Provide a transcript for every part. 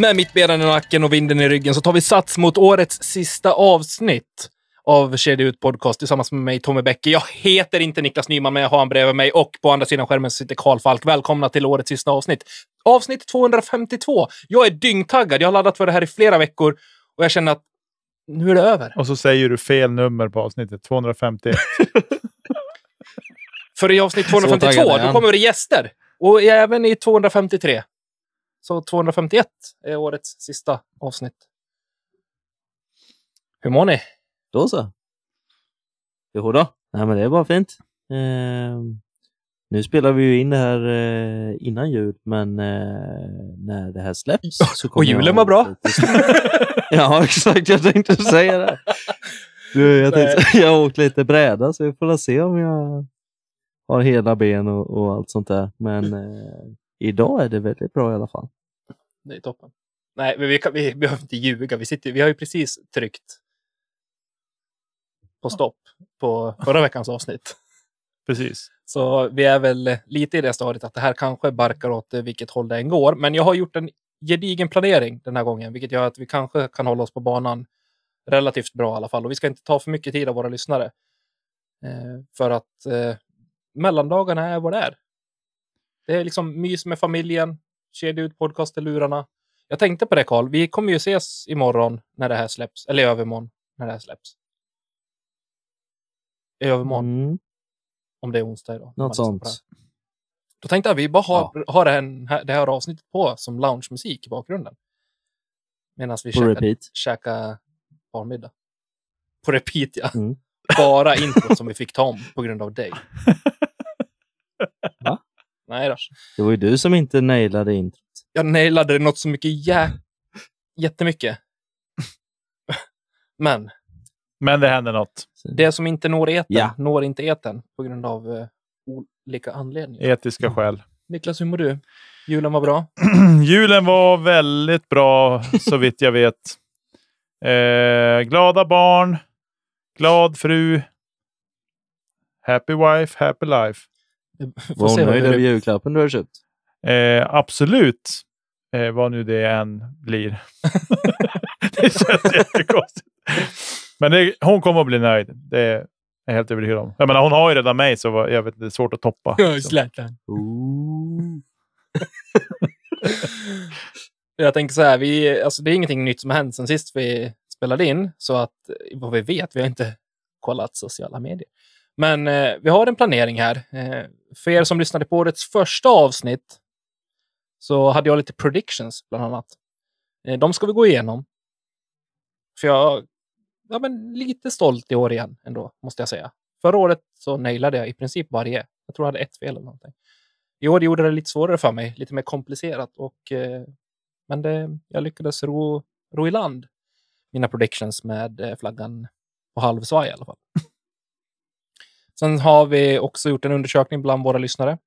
Med mittbenen i nacken och vinden i ryggen så tar vi sats mot årets sista avsnitt av Kedja ut podcast tillsammans med mig, Tommy Bäcke. Jag heter inte Niklas Nyman, men jag har han bredvid mig och på andra sidan skärmen sitter Karl Falk. Välkomna till årets sista avsnitt. Avsnitt 252. Jag är dyngtaggad. Jag har laddat för det här i flera veckor och jag känner att nu är det över. Och så säger du fel nummer på avsnittet, 251. För i avsnitt 252, då kommer det gäster. Och även i 253. Så 251 är årets sista avsnitt. Hur mår ni? Då så. Jo då. Nej, men det är bara fint. Eh, nu spelar vi ju in det här eh, innan jul, men eh, när det här släpps så kommer Och julen var bra. ja, exakt. Jag tänkte säga det. Du, jag, tänkte, jag har åkt lite bräda, så vi får se om jag har hela ben och, och allt sånt där. Men eh, idag är det väldigt bra i alla fall. Det är toppen. Nej, men vi, kan, vi behöver inte ljuga. Vi, sitter, vi har ju precis tryckt på stopp på förra veckans avsnitt. Precis. Så vi är väl lite i det stadiet att det här kanske barkar åt vilket håll det än går. Men jag har gjort en gedigen planering den här gången, vilket gör att vi kanske kan hålla oss på banan relativt bra i alla fall. Och vi ska inte ta för mycket tid av våra lyssnare. Eh, för att eh, mellandagarna är vad det är. Det är liksom mys med familjen, kedja ut podcast i lurarna. Jag tänkte på det Karl, vi kommer ju ses imorgon när det här släpps, eller i övermorgon när det här släpps. I övermorgon, Mm, om det är onsdag idag. något sånt. Då tänkte jag att vi bara har, har det, här, det här avsnittet på som loungemusik i bakgrunden. Medan vi käkar, käkar barnmiddag. På repeat ja. Mm. Bara introt som vi fick ta om på grund av dig. Va? Nej då. Det var ju du som inte nailade introt. Jag nailade något så mycket jä... jättemycket. Men Men det händer något. det som inte når eten Ja. når inte eten på grund av eh, olika anledningar. Etiska skäl. Niklas, hur mår du? Julen var bra. Julen var väldigt bra, så vitt jag vet. Eh, glada barn, glad fru. Happy wife, happy life. Var hon nöjd det över julklappen du har köpt? Eh, absolut, eh, vad nu det än blir. det känns jättekonstigt. Men det, hon kommer att bli nöjd. Det är jag helt övertygad om. Jag menar, hon har ju redan mig, så vad- jag vet, det är svårt att toppa. Zlatan. Jag tänker så här, vi, alltså det är ingenting nytt som har hänt sen sist vi spelade in, så att vad vi vet, vi har inte kollat sociala medier. Men eh, vi har en planering här. Eh, för er som lyssnade på årets första avsnitt så hade jag lite predictions bland annat. Eh, de ska vi gå igenom. För jag ja, men lite stolt i år igen ändå, måste jag säga. Förra året så nailade jag i princip varje. Jag tror jag hade ett fel eller någonting. I år gjorde det lite svårare för mig, lite mer komplicerat. Och, eh, men det, jag lyckades ro, ro i land mina predictions med eh, flaggan på halvsvaj i alla fall. Sen har vi också gjort en undersökning bland våra lyssnare.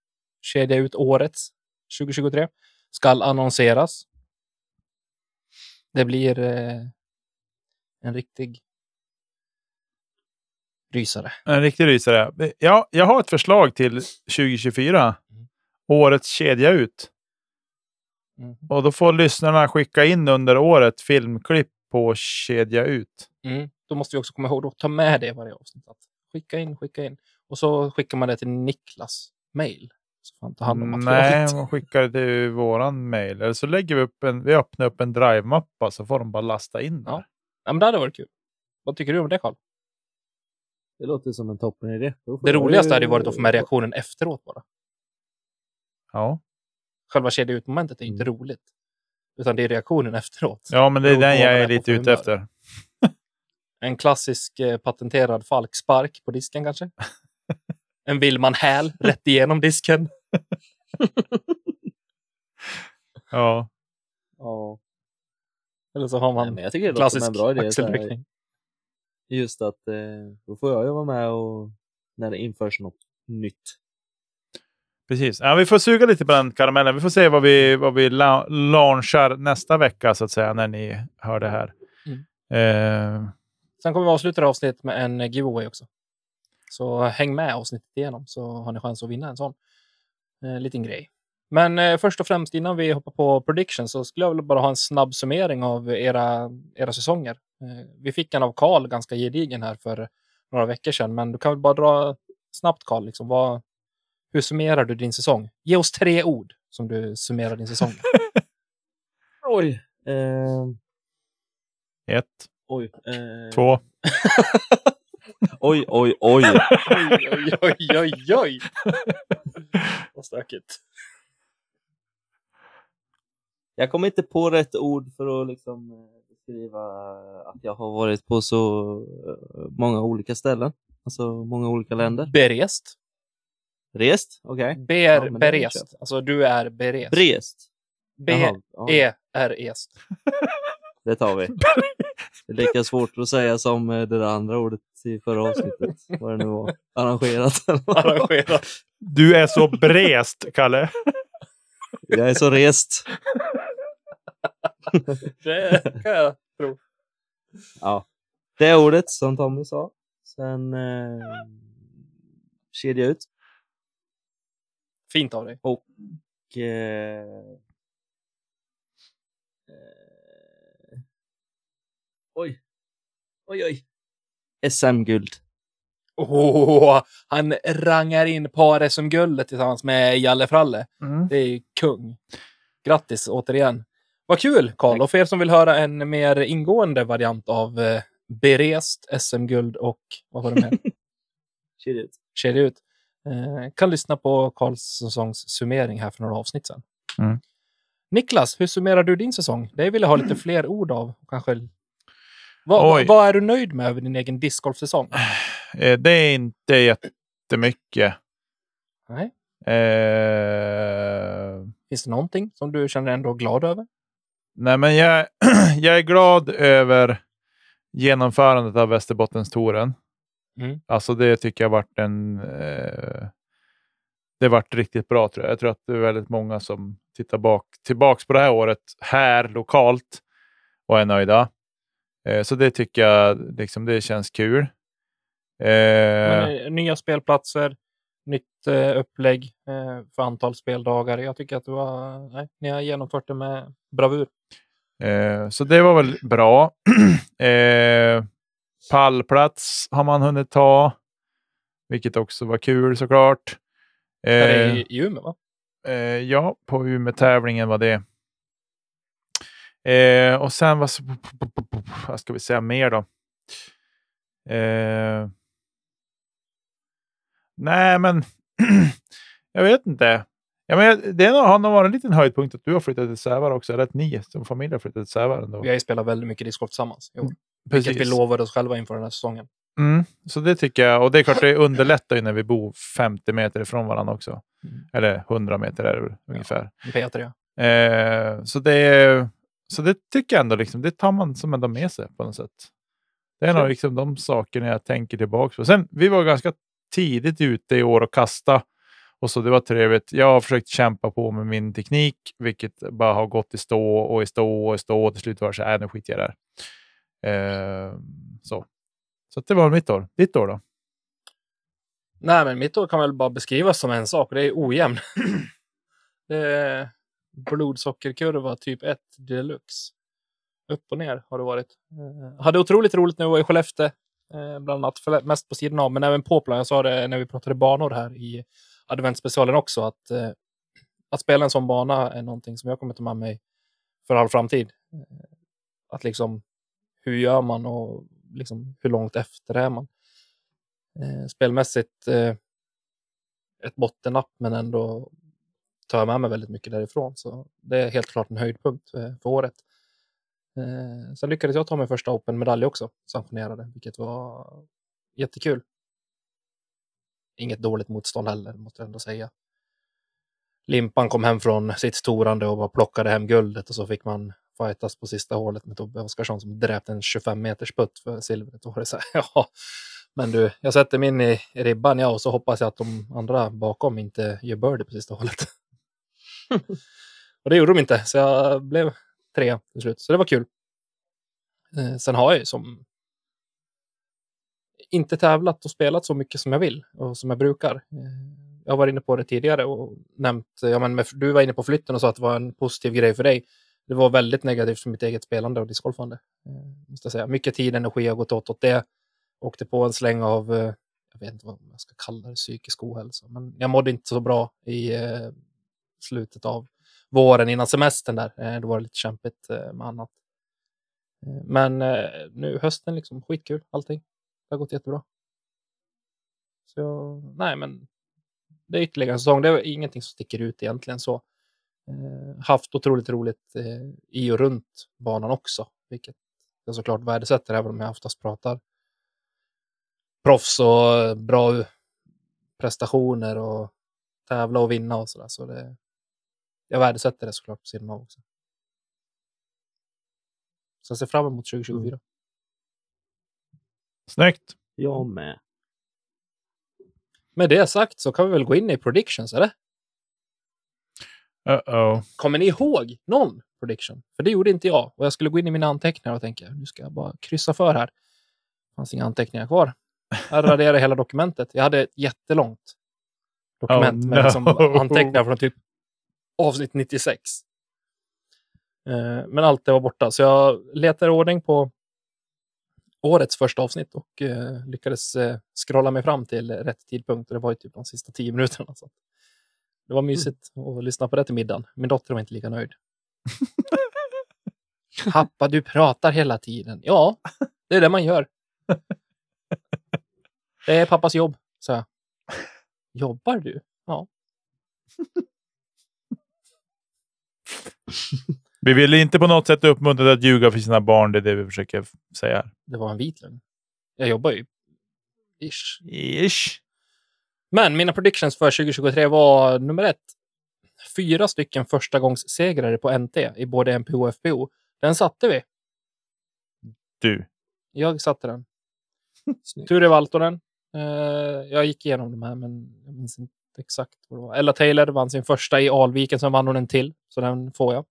Kedja ut årets 2023. Skall annonseras. Det blir eh, en riktig rysare. En riktig rysare. Ja, jag har ett förslag till 2024. Mm. Årets kedja ut. Mm. Och då får lyssnarna skicka in under året filmklipp på kedja ut. Mm. Då måste vi också komma ihåg att ta med det i varje avsnitt. Skicka in, skicka in. Och så skickar man det till Niklas mail. Så får han ta hand om Nej, materialet. man skickar det till våran mail. Eller så lägger vi upp en, vi öppnar upp en drive-mappa så får de bara lasta in där. Ja. Ja, men det hade varit kul. Vad tycker du om det, Karl? Det låter som en toppen idé. Det roligaste hade ju varit att få med reaktionen efteråt bara. Ja. Själva kedja ut-momentet är inte roligt. Utan det är reaktionen efteråt. ja, men det är den jag är lite ute efter. En klassisk eh, patenterad falkspark på disken kanske. en Willman häl rätt igenom disken. Ja. Ja. Eller så har man Nej, men jag tycker det klassisk en bra idé. axelryckning. Just att eh, då får jag ju vara med och när det införs något nytt. Precis. Ja, vi får suga lite på den karamellen. Vi får se vad vi, vad vi la- launchar nästa vecka, så att säga, när ni hör det här. Mm. Eh, Sen kommer vi avsluta det avsnittet med en eh, giveaway också. Så häng med avsnittet igenom så har ni chans att vinna en sån eh, liten grej. Men eh, först och främst innan vi hoppar på prediction så skulle jag vilja bara ha en snabb summering av era, era säsonger. Eh, vi fick en av Karl ganska gedigen här för några veckor sedan, men du kan väl bara dra snabbt Karl, liksom, vad, hur summerar du din säsong? Ge oss tre ord som du summerar din säsong. Oj. Eh, Ett, oj. Eh, två. oj, oj, oj. oj, oj, oj, oj, oj. Vad stökigt. Jag kommer inte på rätt ord för att liksom eh, beskriva att jag har varit på så eh, många olika ställen. Alltså många olika länder. Berest. Rest? Okej. Ber, Ja, berest. Alltså du är berest. Ja, B-E-R-est. Det tar vi. Det är lika svårt att säga som eh, det där andra ordet i förra avsnittet. Vad det nu var. Arrangerat. Arrangerat. Du är så brest, Kalle. Jag är så rest. Det kan jag tro. Ja. Det ordet som Tommy sa. Sen eh, kedja ut. Fint av dig. Och eh, eh, oj. Oj, oj. SM-guld. Åh, han rangar in par SM-guldet tillsammans med Jalle Fralle. Mm. Det är ju kung. Grattis återigen. Vad kul, Karl. Och för er som vill höra en mer ingående variant av eh, berest, SM-guld och vad var det mer? Kedja ut. Kedja ut. Eh, kan lyssna på Karls säsongs summering här för några avsnitt sedan. Mm. Niklas, hur summerar du din säsong? Det vill jag ha lite fler ord av. Kanske. Vad, vad är du nöjd med över din egen discgolfsäsong? Eh, Det är inte jättemycket. Nej. Eh, Finns det någonting som du känner ändå glad över? nej, men jag, jag är glad över genomförandet av Västerbottenstouren. Mm. Alltså det tycker jag varit en... Eh, det varit riktigt bra tror jag. Jag tror att det är väldigt många som tittar bak, tillbaks på det här året här lokalt och är nöjda. Eh, så det tycker jag liksom, det känns kul. Eh, Men, eh, nya spelplatser, nytt eh, upplägg eh, för antal speldagar. Jag tycker att du har, nej, ni har genomfört det med bravur. Eh, så det var väl bra. eh, pallplats har man hunnit ta, vilket också var kul såklart. Eh, i, i Umeå, va? eh, ja, på Umeå-tävlingen var det. Eh, och sen vad, vad ska vi säga mer då? Eh, nej, men jag vet inte. Ja, men det har nog varit en liten höjdpunkt att du har flyttat till Sävar också, eller att ni som familj har flyttat till Sävar ändå. Vi har ju spelat väldigt mycket discgolf tillsammans. Jo. Vilket vi lovade oss själva inför den här säsongen. Mm, så det tycker jag. Och det är klart, det underlättar ju när vi bor 50 meter ifrån varandra också. Mm. Eller 100 meter är det väl ungefär. Peter, ja. Eh, så, det, så det tycker jag ändå, liksom, det tar man som ändå med sig på något sätt. Det är nog liksom de sakerna jag tänker tillbaka på. Sen, vi var ganska tidigt ute i år och kasta. Och så det var trevligt. Jag har försökt kämpa på med min teknik, vilket bara har gått i stå och i stå och i stå. Och till slut var det så här, "Äh, nu skiter jag där. Eh, så. Så det var mitt år. Ditt år då? Nej, men mitt år kan väl bara beskrivas som en sak. Det är ojämn. det blodsockerkurva typ 1 deluxe. Upp och ner har det varit. Eh, hade otroligt roligt när vi var i Skellefteå. Eh, bland annat, för, mest på sidan av, men även på plan. Jag sa det när vi pratade banor här i adventsspecialen också. Att, eh, att spela en sån bana är någonting som jag kommer ta med mig för all framtid. Eh, att liksom, hur gör man och liksom, hur långt efter är man? Eh, spelmässigt eh, ett bottennapp, men ändå tar jag med mig väldigt mycket därifrån. Så det är helt klart en höjdpunkt eh, för året. Eh, sen lyckades jag ta min första Open-medalj också, sanktionerade, vilket var jättekul. Inget dåligt motstånd heller, måste jag ändå säga. Limpan kom hem från sitt storande och bara plockade hem guldet och så fick man fightas på sista hålet med Tobbe Oskarsson som dräpte en 25 meters putt för silvret. Då var det så här, ja, men du, jag sätter mig in i ribban ja, och så hoppas jag att de andra bakom inte gör birdie på sista hålet. och det gjorde de inte, så jag blev tre till slut. Så det var kul. Eh, sen har jag ju som inte tävlat och spelat så mycket som jag vill och som jag brukar. Eh, jag var inne på det tidigare och nämnt, ja, men med, du var inne på flytten och sa att det var en positiv grej för dig. Det var väldigt negativt för mitt eget spelande och discgolfande. Eh, måste jag säga. Mycket tid och energi har gått åt åt det. Åkte på en släng av, eh, jag vet inte vad man ska kalla det, psykisk ohälsa. Men jag mådde inte så bra i eh, slutet av våren innan semestern där. Eh, då var det lite kämpigt eh, med annat. Eh, men nu hösten, liksom, skitkul allting. Det har gått jättebra. Så nej, men det är ytterligare en säsong. Det är ingenting som sticker ut egentligen så. Haft otroligt roligt i och runt banan också, vilket jag såklart värdesätter även om jag oftast pratar proffs och bra prestationer och tävla och vinna och sådär. Så det, jag värdesätter det såklart på sidan av också. Så jag ser fram emot 2024. Snyggt. Jag med. Med det sagt så kan vi väl gå in i predictions, eller? Uh-oh. Kommer ni ihåg någon prediction? För det gjorde inte jag. Och jag skulle gå in i mina anteckningar och tänka, nu ska jag bara kryssa för här. Det fanns inga anteckningar kvar. Jag raderade hela dokumentet. Jag hade ett jättelångt dokument Oh, med liksom no. anteckningar från typ avsnitt 96. Eh, Men allt det var borta, så jag letade i ordning på årets första avsnitt och eh, lyckades eh, scrolla mig fram till rätt tidpunkt. Och det var ju typ de sista tio minuterna. Så. Det var mysigt att lyssna på det till middagen. Min dotter var inte lika nöjd. Pappa, du pratar hela tiden. Ja, det är det man gör. Det är pappas jobb, sa jag. Jobbar du? Ja. Vi vill inte på något sätt uppmuntra att ljuga för sina barn. Det är det vi försöker säga. här. Det var en vit lögn. Jag jobbar ju. Ish. Ish. Men mina predictions för 2023 var nummer ett. Fyra stycken förstagångssegrare på NT i både MPO och FPO. Den satte vi. Du. Jag satte den. Ture Valtonen. Eh, jag gick igenom de här, men jag minns inte exakt vad det var. Ella Taylor vann sin första i Alviken, sen vann hon en till, så den får jag.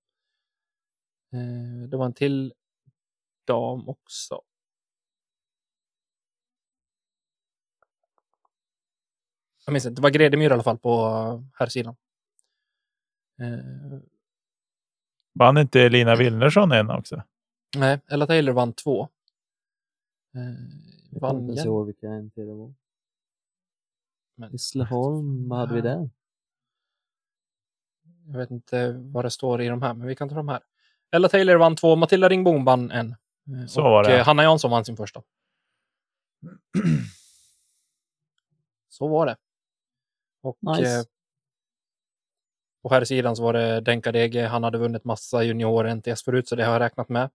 Eh, det var en till dam också. Jag minns inte, det var Gredemyr i alla fall på här sidan. Eh, Vann inte Lina Wilnersson en också? nej, Ella Taylor vann två. Eh, Jag vann kommer inte ihåg vilka NT det var. Men- Hässleholm, vad hade vi där? Jag vet inte vad det står i de här, men vi kan ta de här. Ella Taylor vann två, Matilda Ringbom vann en. Eh, Så och var det. eh, Hanna Jansson vann sin första. Så var det. Och Nice. eh, på här sidan så var det Denka Dege. Han hade vunnit massa junior NTS förut, så det har jag räknat med.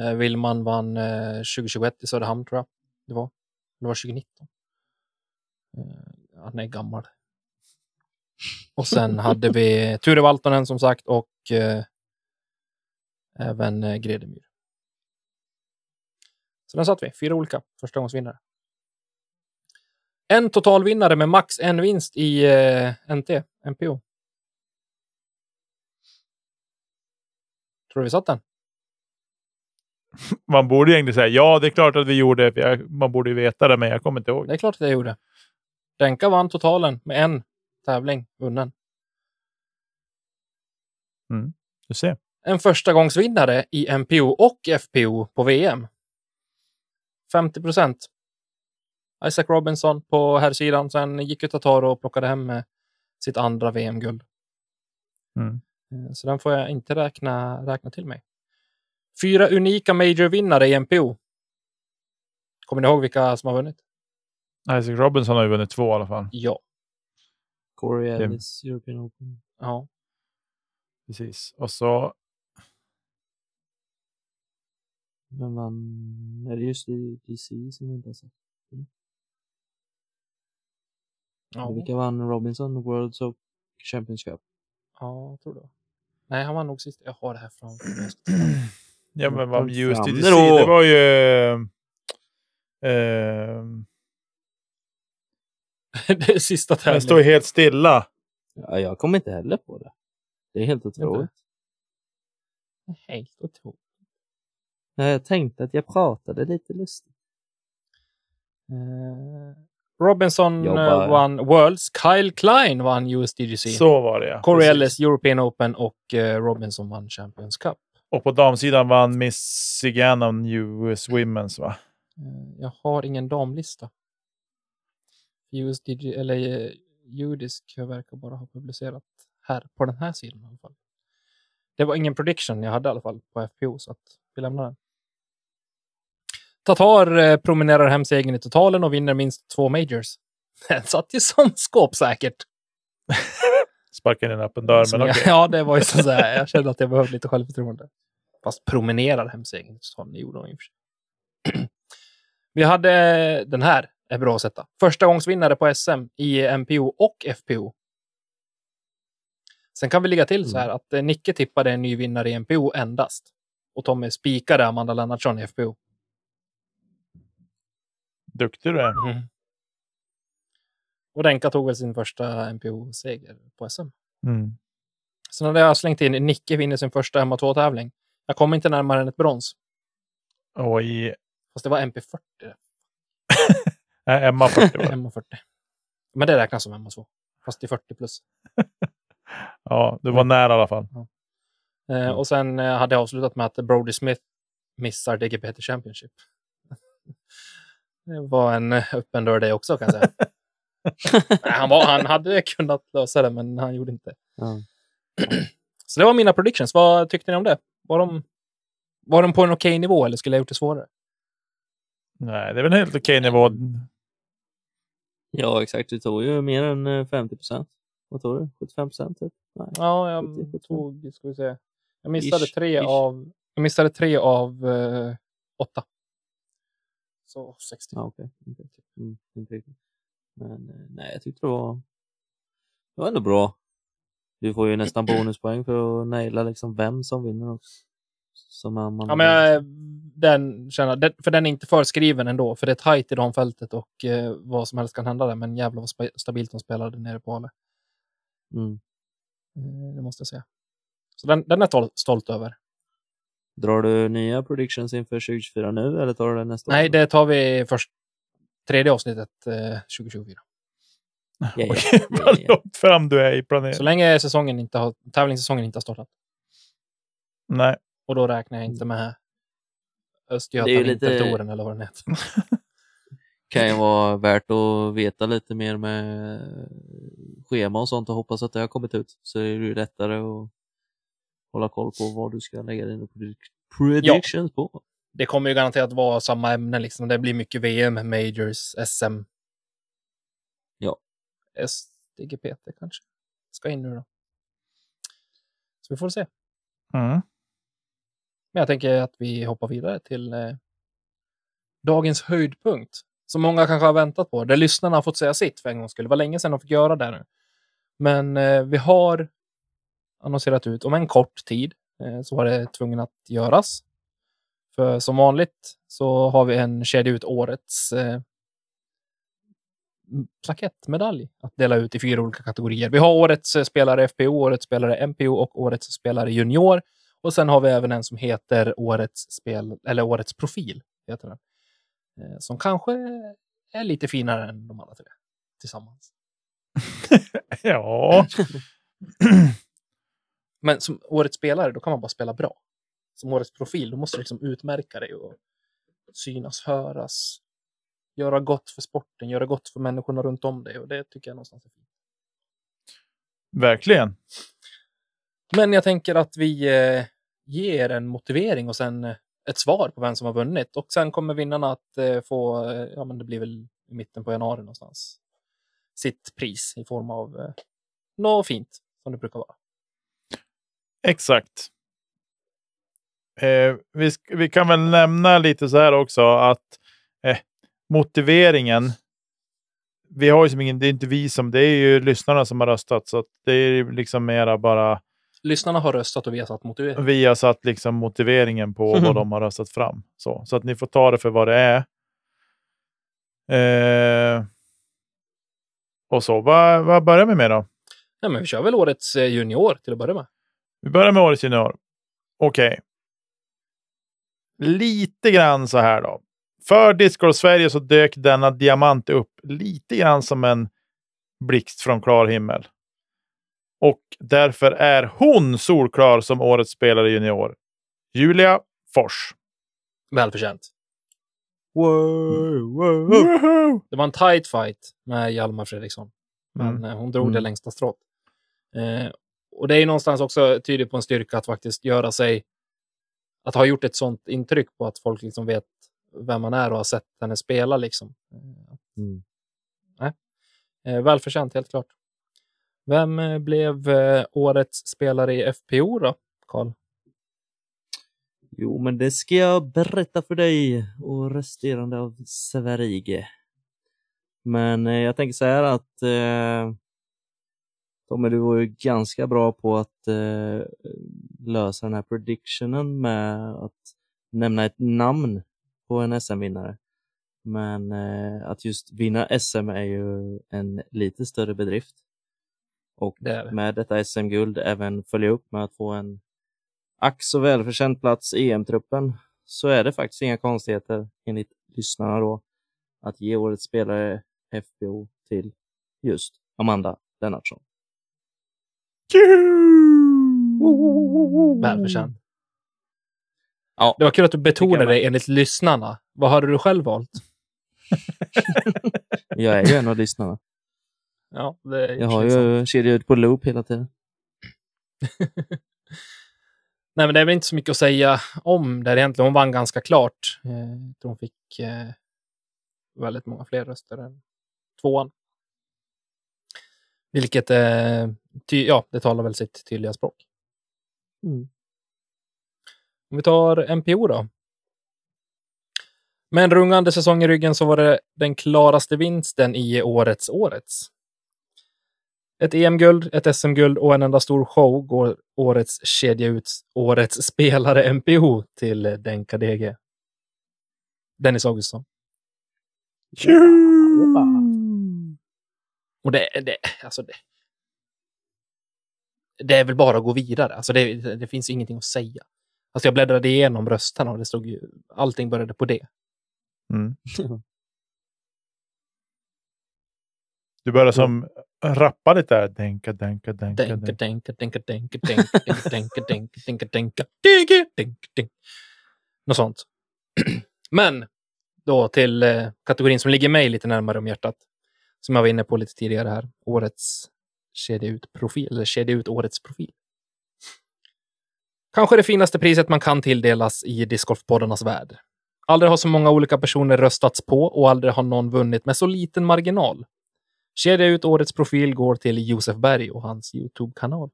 Eh, Willman vann eh, 2021 i Söderhamn, tror jag det var. Det var 2019. Eh, han är gammal. Och sen hade vi Ture Valtonen som sagt och eh, även eh, Gredemyr. Så den satt vi, fyra olika förstagångsvinnare. En totalvinnare med max en vinst i eh, NT, NPO. Tror du vi satt den? Man borde egentligen säga ja, det är klart att vi gjorde. Man borde ju veta det, men jag kommer inte ihåg. Det är klart att jag gjorde. Denka vann totalen med en tävling vunnen. Du ser. En förstagångsvinnare i MPO och FPO på VM. 50 procent. Isaac Robinson på här sidan. Sen gick ju Tataro och plockade hem sitt andra VM-guld. Mm. Eh, Så den får jag inte räkna, räkna till mig. Fyra unika major-vinnare i MPO. Kommer ni ihåg vilka som har vunnit? Isaac Robinson har ju vunnit två i alla fall. Ja. Corey Ellis, European Open. ja. Precis. Och så Vem vann? Är det just DC som vi inte har sett? Ja, Vilka vann Robinson World Soap Championship? ja jag tror det. Nej, han var nog sist. Jag har det här framför mig. Titta. Ja, men vad just. DC, det var ju... Eh, det är sista den tävlingen. står ju helt stilla. Ja, jag kommer inte heller på det. Det är helt otroligt. Helt otroligt. Ja, Jag tänkte att jag pratade lite lustigt. Eh, Robinson Jobbar. eh, vann Worlds. Kyle Klein vann USDGC. Så var det ja. Corey. Ellis European Open och eh, Robinson vann Champions Cup. Och på damsidan vann Miss Gannon US Women's va? Jag har ingen damlista. USDG, eller eh, Judisk verkar bara ha publicerat här på den här sidan i alla fall. Det var ingen prediction jag hade i alla fall på FPO, så att vi lämnar den. Tatar eh, promenerar hem segern i totalen och vinner minst två majors. Den satt ju som skåpsäkert. Sparkade in en öppen dörr, men okej. Ja, det var ju så här. Jag kände att jag behövde lite självförtroende. Fast promenerar hem segern i totalen, det gjorde de i och för sig. Vi hade den här, är bra att sätta. Första gångsvinnare på SM i MPO och FPO. Sen kan vi lägga till så här att eh, Nicke tippade en ny vinnare i MPO endast. Och Tommy spikade Amanda Lennartsson i FPO. Duktig du är. Och Renka tog väl sin första MPO-seger på SM. Mm. Sen hade jag slängt in Nicke vinner sin första MA2-tävling. Jag kom inte närmare än ett brons. I Fast det var MP40. äh, Emma 40 va? MA40. Men det räknas som MA2. Fast det är 40 plus. Ja, du var nära i alla fall. Eh, och sen eh, hade jag avslutat med att Brody Smith missar DGPT Championship. det var en eh, öppen dörr det också kan jag säga. Nej, han, var, han hade kunnat lösa det, men han gjorde inte. Ja. Så det var mina predictions. Vad tyckte ni om det? Var de, var de på en okej nivå eller skulle jag gjort det svårare? Nej, det är väl en helt okej nivå. ja, exakt. Du tog ju mer än eh, 50 procent. Vad tog du? 75 procent? Typ? Nej. Ja, jag 70, 70. tog, ska vi se. Jag missade Ish, tre ish. av, jag missade tre av eh, åtta. Så 60. Ja, okej. okej. Mm, inte riktigt. Men eh, nej, jag tyckte det var, det var ändå bra. Du får ju nästan bonuspoäng för att naila liksom vem som vinner också. Som man, man Ja, men jag, den, känner, den, för den är inte förskriven ändå, för det är tajt i damfältet och eh, vad som helst kan hända där. Men jävlar vad stabilt de spelade nere på Ale. mm. Eh, det måste jag säga. Så den, den är jag stol- stolt över. Drar du nya predictions inför 2024 nu eller tar du det nästa Nej, år? det tar vi först tredje avsnittet eh, 2024. Ja, ja. Okej, Ja, vad ja. långt fram du är i Så planeringen. länge säsongen inte har, tävlingssäsongen inte har startat. Nej, Och då räknar jag inte med är Östergötland, ju lite- eller vad den heter. kan ju vara värt att veta lite mer med schema och sånt och hoppas att det har kommit ut. Så är det ju lättare att hålla koll på vad du ska lägga dina predic- predictions på. Det kommer ju garanterat vara samma ämne. Liksom. Det blir mycket VM, Majors, SM. Ja. SDGPT kanske. Ska in nu då. Så vi får se. mm. Men jag tänker att vi hoppar vidare till eh, dagens höjdpunkt. Som många kanske har väntat på. Där lyssnarna har fått säga sitt för en gångs skull. Det var länge sedan de fick göra det nu. Men eh, vi har annonserat ut om en kort tid eh, så var det tvungen att göras. För som vanligt så har vi en kedja ut årets eh, plakettmedalj att dela ut i fyra olika kategorier. Vi har årets eh, spelare FPO, årets spelare MPO och årets spelare junior. Och sen har vi även en som heter årets spel eller årets profil. Heter den. Eh, Som kanske är lite finare än de andra tre tillsammans. ja. Men som årets spelare, då kan man bara spela bra. Som årets profil, då måste du liksom utmärka dig och synas, höras, göra gott för sporten, göra gott för människorna runt om dig och det tycker jag någonstans är fint. Verkligen. Men jag tänker att vi eh, ger en motivering och sen eh, ett svar på vem som har vunnit och sen kommer vinnarna att eh, få, eh, ja men det blir väl i mitten på januari någonstans, sitt pris i form av eh, något fint som det brukar vara. Exakt. Eh, vi, vi kan väl nämna lite så här också att eh, motiveringen. Vi har ju som ingen, det är inte vi som, det är ju lyssnarna som har röstat så att det är ju liksom mera bara Lyssnarna har röstat och vi har satt motivering. vi har satt liksom motiveringen på Mhm. vad de har röstat fram. Så, så att ni får ta det för vad det är. Eh, och så, vad, vad börjar vi med då? Ja, men vi kör väl årets eh, junior till att börja med. Vi börjar med årets junior. Okej. Lite grann så här då. För Discord Sverige så dök denna diamant upp lite grann som en blixt från klar himmel. Och därför är hon solklar som årets spelare junior. Julia Fors. Välförtjänt. Wow, wow. Woho! Det var en tight fight med Hjalmar Fredriksson. Men Mm. eh, hon drog det Mm. längsta strået. Eh, och det är ju någonstans också tydligt på en styrka att faktiskt göra sig... Att ha gjort ett sånt intryck på att folk liksom vet vem man är och har sett henne spela. Liksom. Mm. Eh, välförtjänt, helt klart. Vem eh, blev eh, årets spelare i FPO då, Karl? Jo, men det ska jag berätta för dig och resterande av Sverige. Men eh, jag tänker så här att eh, Tommy, du var ju ganska bra på att eh, lösa den här predictionen med att nämna ett namn på en SM-vinnare. Men eh, att just vinna SM är ju en lite större bedrift. Och Det med detta SM-guld även följa upp med att få en ack så välförtjänt plats i EM-truppen så är det faktiskt inga konstigheter enligt lyssnarna då att ge årets spelare FBO till just Amanda Lennartsson. Välförtjänt. Ja. Det var kul att du betonade det enligt lyssnarna. Vad hade du själv valt? Jag är ju en av lyssnarna. Ja, det är Jag har ju kedjat ut på loop hela tiden. Nej, men det är väl inte så mycket att säga om där egentligen. Hon vann ganska klart. Eh, Jag tror hon fick eh, väldigt många fler röster än tvåan. Vilket eh, ty- ja, det talar väl sitt tydliga språk. Mm. Om vi tar MPO då. Med en rungande säsong i ryggen så var det den klaraste vinsten i årets årets. Ett EM-guld, ett SM-guld och en enda stor show går årets kedja ut årets spelare MPO till Denka DG. Dennis Augustsson. Och det, det, alltså det, det är väl bara att gå vidare. Alltså det, det finns ingenting att säga. Alltså jag bläddrade igenom rösterna och det stod ju, allting började på det. Mm. Du börjar som rappa lite där. Denka, denka, denka. Denka, denka. denka, denka, denka, denka, denka, denka, denka. Något sånt. Men då till eh, kategorin som ligger mig lite närmare om hjärtat. Som jag var inne på lite tidigare här. Årets kedja ut profil, eller kedja ut årets profil. Kanske det finaste priset man kan tilldelas i discgolfpoddarnas värld. Aldrig har så många olika personer röstats på och aldrig har någon vunnit med så liten marginal. Kedja ut årets profil går till Josef Berg och hans Youtube-kanal.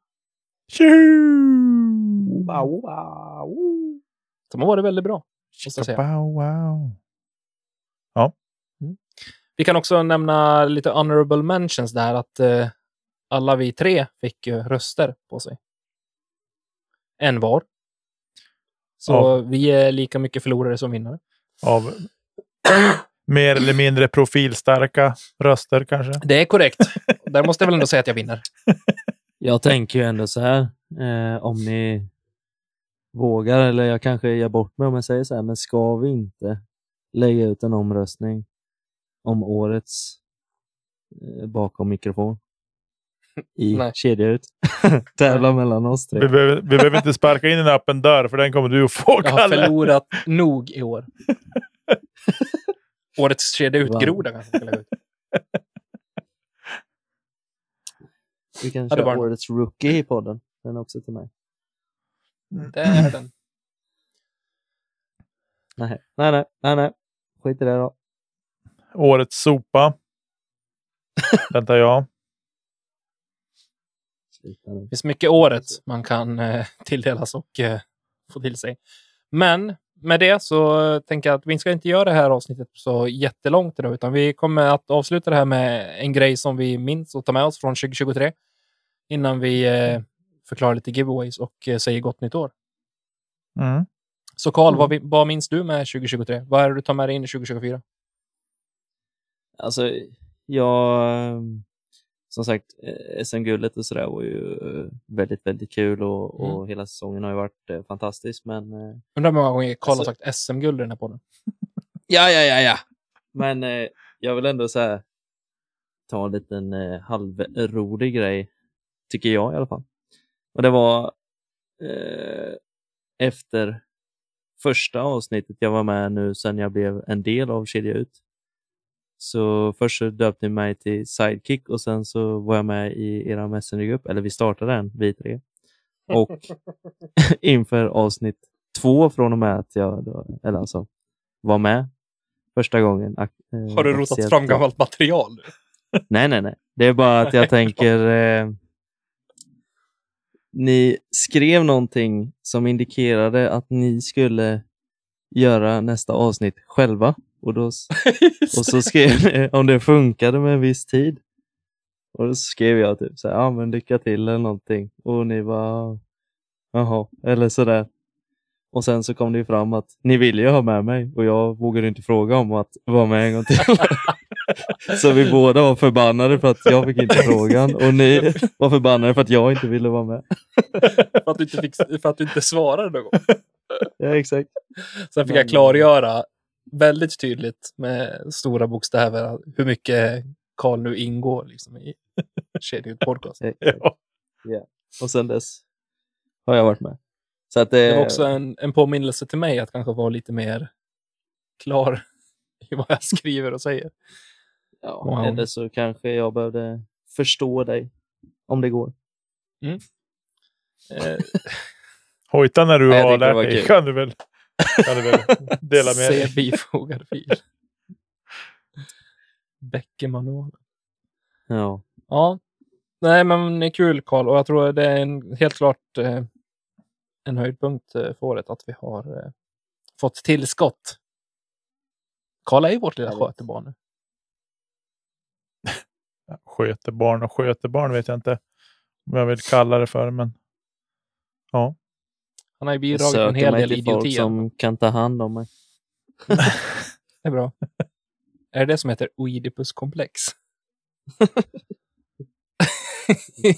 Som har varit väldigt bra. måste jag säga. Bow, wow. Vi kan också nämna lite honorable mentions där, att eh, alla vi tre fick ju röster på sig. En var. Så Ja. vi är lika mycket förlorare som vinnare. Av mer eller mindre profilstarka röster kanske. Det är korrekt. Där måste jag väl ändå säga att jag vinner. Jag tänker ju ändå så här, eh, om ni vågar, eller jag kanske ger bort mig om jag säger så här, men ska vi inte lägga ut en omröstning om årets eh, bakom mikrofon i Nej. kedja ut? Tävla mellan oss Vi tre. behöver, vi behöver inte sparka in en öppen dörr för den kommer du att få, Jag har Kalle. förlorat nog i år. Årets Va? ut-groda kanske lägga ut. Vi kan Ja, köra den. årets rookie i podden. Den är också till mig. Det är den. Nej, nej, nej, nej, nej. Skit i det då. Årets sopa. Den tar jag. Det finns mycket året man kan eh, tilldelas och eh, få till sig. Men med det så tänker jag att vi ska inte göra det här avsnittet så jättelångt idag, utan vi kommer att avsluta det här med en grej som vi minns och tar med oss från 2023 innan vi eh, förklarar lite giveaways och eh, säger gott nytt år. Mm. Så Karl, Mm. vad, vad minns du med 2023? Vad är det du tar med dig in i 2024? Alltså, jag... Som sagt, eh, SM-guldet och sådär var ju eh, väldigt, väldigt kul och, och hela säsongen har ju varit eh, fantastisk. Men Undrar hur många gånger Karl Alltså- har sagt SM-guld i den här podden? Ja, ja, ja, ja. Men eh, jag vill ändå så här, ta en liten eh, halvrolig grej, tycker jag i alla fall. Och det var eh, efter första avsnittet jag var med nu sen jag blev en del av Kedja Ut. Så först så döpte ni mig till Sidekick och sen så var jag med i era Messengergrupp, eller vi startade den, vi tre. Och inför avsnitt två från och med att jag då, eller alltså, var med första gången. eh, Har du rotat fram gammalt material nu? Nej, nej, nej. Det är bara att jag tänker... Eh, ni skrev någonting som indikerade att ni skulle göra nästa avsnitt själva. Och, då, och så skrev om det funkade med en viss tid. Och då skrev jag typ så här, ja men lycka till eller någonting. Och ni bara, jaha, eller sådär. Och sen så kom det ju fram att ni ville ju ha med mig och jag vågade inte fråga om att vara med en gång till. Så vi båda var förbannade för att jag fick inte frågan och ni var förbannade för att jag inte ville vara med. för, att du inte fick, för att du inte svarade någon gång. Ja, exakt. Sen fick jag klargöra väldigt tydligt med stora bokstäver hur mycket Karl nu ingår liksom, i Kedja podcast. exakt. Ja. Och sen dess har jag varit med. Så att det, Det var också en, en påminnelse till mig att kanske vara lite mer klar i vad jag skriver och säger. ja, Wow. eller så kanske jag behövde förstå dig om det går. Eh, Hojta när du Nej, har lärt var dig. kul. Kan du väl, kan du väl dela med Se bifogad fil. Bäckemanualen. Ja, Ja, nej men det är kul Karl och jag tror det är en, helt klart eh, en höjdpunkt eh, för året att vi har eh, fått tillskott. Karl är ju vårt lilla skötebarn nu. Sköter barn och sköter barn vet jag inte vad jag vill kalla det för. Men Han har ju bidragit en hel del till folk idioti. som kan ta hand om mig. Det är bra. är det det som heter Oidipus-komplex?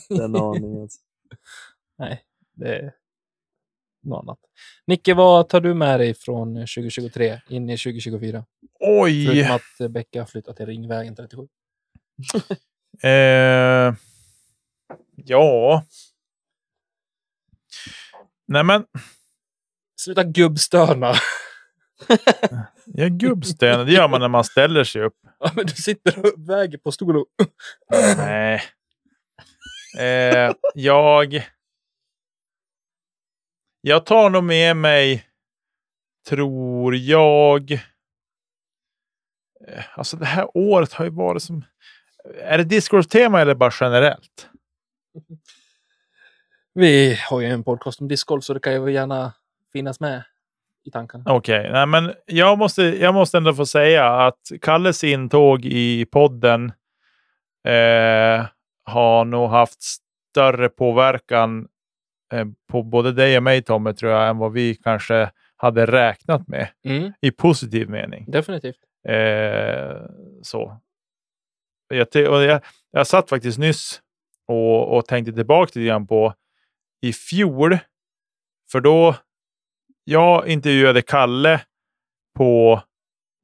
Den aningen. alltså. Nej, det är något annat. Nicke, vad tar du med dig från 2023 in i 2024? oj! Förutom att Becka flyttat till Ringvägen 37. Eh, ja. Nej men, Sluta gubbstöna. jag gubbstönar, det gör man när man ställer sig upp. Ja, men du sitter och väger på stol och... Nej. Eh, jag... Jag tar nog med mig, tror jag... Eh, Alltså det här året har ju varit som... Är det Discord-tema eller bara generellt? Vi har ju en podcast om discgolf så det kan ju gärna finnas med i tankarna. Okej, nej men jag måste, jag måste ändå få säga att Kalles intåg i podden eh, har nog haft större påverkan eh, på både dig och mig Tommy, tror jag, än vad vi kanske hade räknat med Mm, i positiv mening. definitivt. Eh, så. Jag, och jag, jag satt faktiskt nyss och, och tänkte tillbaka lite grann på i fjol. För då jag intervjuade Kalle på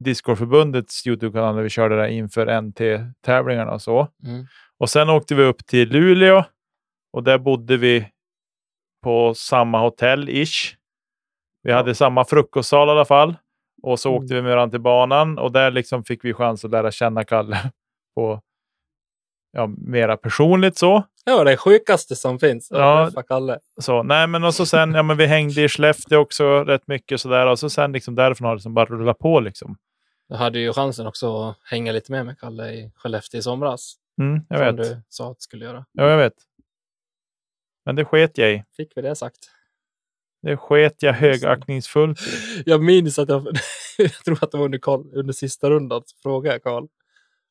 Discordförbundets Youtube-kanal när vi körde där inför NT-tävlingarna och så. Mm. Och sen åkte vi upp till Luleå och där bodde vi på samma hotell-ish. Vi hade samma frukostsal i alla fall. Och så åkte vi med varandra till banan och där liksom fick vi chans att lära känna Kalle på ja, mera personligt så. Det var det sjukaste som finns. Ja. Ja. Kalle. så. Nej, men och så sen, ja, men vi hängde i Skellefteå också rätt mycket sådär och så sen liksom därifrån har det liksom bara rullat på liksom. Jag hade ju chansen också att hänga lite med med Kalle i Skellefteå i somras. Mm, jag som vet. du sa att du skulle göra. Ja, jag vet. Men det sket jag i. Fick vi det sagt. Det sket jag högaktningsfullt. Jag minns att jag, jag tror att det var under, Karl, under sista rundan, så frågade jag Karl.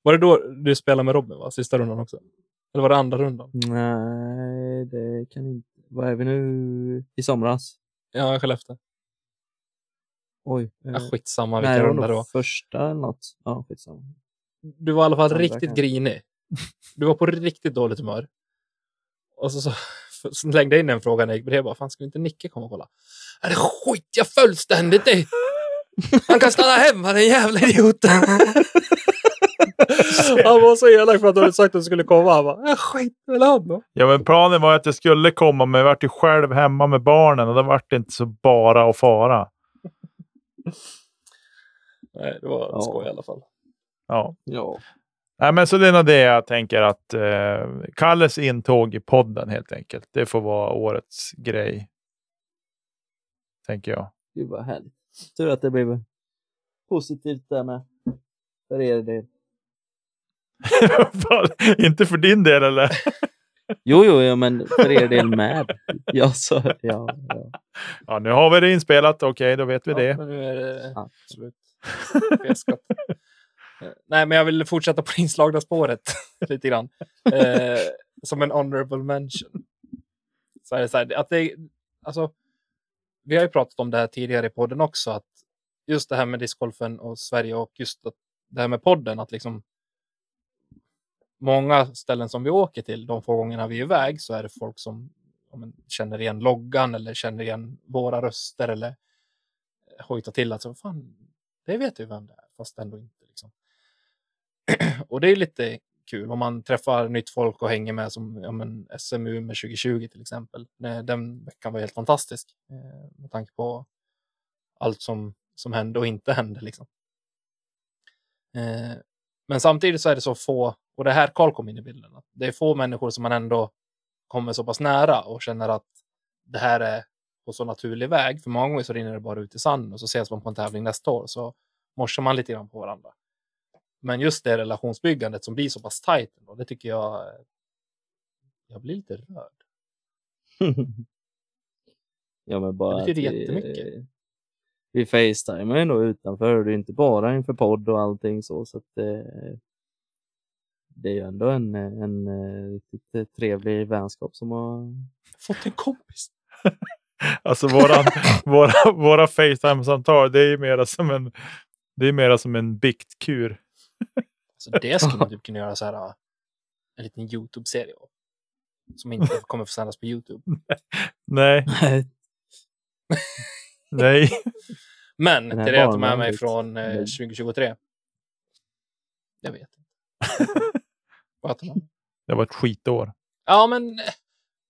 Var det då du spelade med Robin, va? Sista rundan också? Eller var det andra rundan? Nej, det kan inte... Vad är vi nu? I somras? Ja, Skellefteå. Oj. Ja, eh, skitsamma nej, vilka det var runda det var. första eller något. Ja, skitsamma. Du var i alla fall Andra riktigt kanske. grinig. Du var på riktigt dåligt humör. Och så, så slängde jag in en fråga när jag gick bredvid. Bara, Fan, skulle inte Nicke komma och kolla? Är det skit jag fullständigt i? Han kan stanna hemma den jävla idioten. han var så elak för att du hade sagt att du skulle komma. Han bara, "Äh, skit väl han då. Ja, men planen var att jag skulle komma, men jag vart ju själv hemma med barnen och då vart det inte så bara att fara. Nej, det var Ja. skoj i alla fall. Ja. Ja. Nej, men så det är nog det jag tänker att eh, Kalles intåg i podden helt enkelt. Det får vara årets grej. Tänker jag. Gud vad härligt. Tur att det blev positivt där med. För er del. Inte för din del eller? Jo, jo, ja, men för er del med. Ja, så, ja, ja. Ja, nu har vi det inspelat. Okej, då vet vi Ja, det. men nu är det. Fjäskat. Eh, Nej, men jag vill fortsätta på det inslagna spåret lite grann. Eh, som en honorable mention. Så är det så här, att det, alltså, vi har ju pratat om det här tidigare i podden också, att just det här med discgolfen och Sverige och just att det här med podden, att liksom många ställen som vi åker till, de få gångerna vi är iväg, så är det folk som ja, men, känner igen loggan eller känner igen våra röster eller eh, hojtar till att så, fan, det vet ju vem det är, fast ändå inte. Liksom. och det är lite kul om man träffar nytt folk och hänger med som ja, men SMU med 2020 till exempel. Den veckan var helt fantastisk eh, med tanke på allt som, som hände och inte hände. Liksom. Eh, men samtidigt så är det så få, och det här Karl kom in i bilden, det är få människor som man ändå kommer så pass nära och känner att det här är på så naturlig väg. För många gånger så rinner det bara ut i sanden och så ses man på en tävling nästa år så morsar man lite grann på varandra. Men just det relationsbyggandet som blir så pass tajt, ändå, det tycker jag, jag blir lite rörd. ja, men bara Det betyder att vi- jättemycket. Vi facetimar ju då utanför och det är inte bara inför podd och allting så. så att, eh, det är ju ändå en, en, eh, riktigt eh, trevlig vänskap som har... Fått en kompis. Alltså våran, våra, våra Facetime-samtal, det är ju mera som en, det är mera som en biktkur. Så det skulle man typ kunna göra så här, äh, en liten YouTube-serie av. Som inte kommer få sändas på YouTube. Nej, nej. Men här till det jag tar med mig från eh, Mm. 2023. Jag vet inte. Vad heter? Det var ett skitår. Ja, men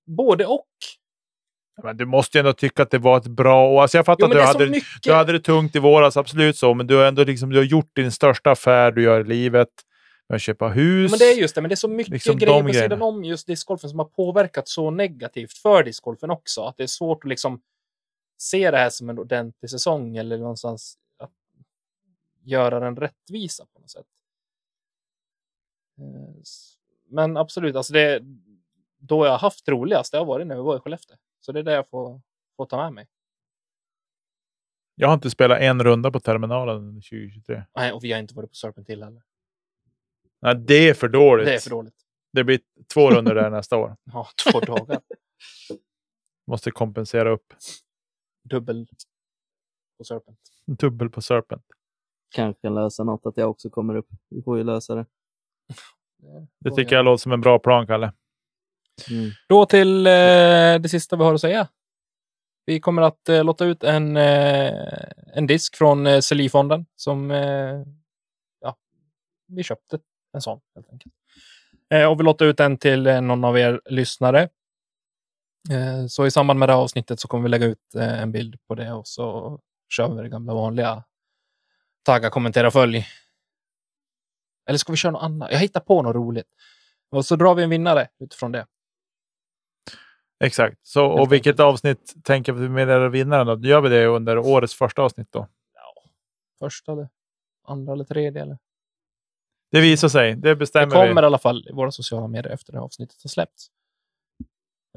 både och. Men du måste ju ändå tycka att det var ett bra år. Alltså jag fattar Jo, att du hade, mycket. du hade det tungt i våras, absolut så. Men du har ändå liksom, du har gjort din största affär du gör i livet. Med att köpa hus. Men det är just det, men det är så mycket Liksom grejer på grejerna. sidan om just discgolfen som har påverkat så negativt för discgolfen också. Att det är svårt att liksom se det här som en ordentlig säsong eller någonstans att göra den rättvisa på något sätt. Eh, Men absolut, alltså det, då jag har haft roligast, det har varit när vi var i Skellefteå. Så det är det jag får, får ta med mig. Jag har inte spelat en runda på terminalen under 2023. Nej, och vi har inte varit på Serpent Hill heller. Nej, det är för dåligt. Det är för dåligt. Det blir två runder där nästa år. Ja, två dagar. Måste kompensera upp. Dubbel på Serpent. Dubbel på Serpent. Kanske kan lösa något att jag också kommer upp. Vi får ju lösa det. Det tycker jag låter som en bra plan, Kalle. Mm. Då till eh, det sista vi har att säga. Vi kommer att eh, låta ut en, eh, en disk från eh, Celi-fonden som eh, ja, vi köpte en sån helt enkelt. Eh, och vi låter ut den till eh, någon av er lyssnare. Eh, så i samband med det här avsnittet så kommer vi lägga ut eh, en bild på det och så kör vi det gamla vanliga tagga, kommentera, följ. Eller ska vi köra något annat? Jag hittar på något roligt. Och så drar vi en vinnare utifrån det. Exakt. Så, och vilket avsnitt tänker vi meddela vinnaren då? Gör vi det under årets första avsnitt då? första eller andra eller tredje. Eller? Det visar sig. Det Det bestämmer kommer vi. i alla fall i våra sociala medier efter det här avsnittet har släppts.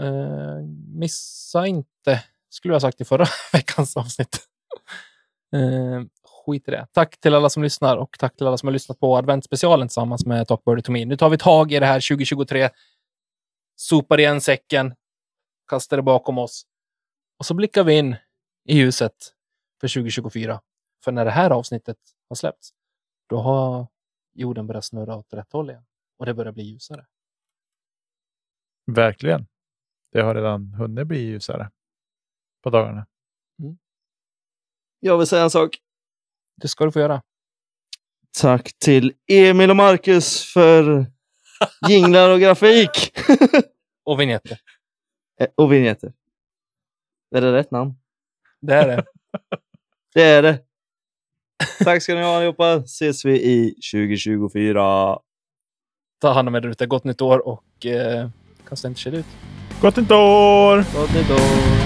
Eh, missa inte, skulle jag ha sagt i förra veckans avsnitt. Eh, skit i det. Tack till alla som lyssnar och tack till alla som har lyssnat på adventsspecialen tillsammans med Talk Birdie to Me. Nu tar vi tag i det här 2023. Sopar igen säcken, kastar det bakom oss och så blickar vi in i ljuset för 2024. För när det här avsnittet har släppts, då har jorden börjar snurra åt rätt håll igen. Och det börjar bli ljusare. Verkligen. Det har redan hunnit bli ljusare på dagarna. Jag vill säga en sak. Det ska du få göra. Tack till Emil och Marcus för jinglar och grafik. Och vignetter. Eh, och vignetter. Är det rätt namn? Det är det. Det är det. Tack ska ni ha allihopa. Ses vi i 2024. Ta hand om er ute. Gott nytt år och eh, kasta inte ut. Gott nytt år! Gott nytt år.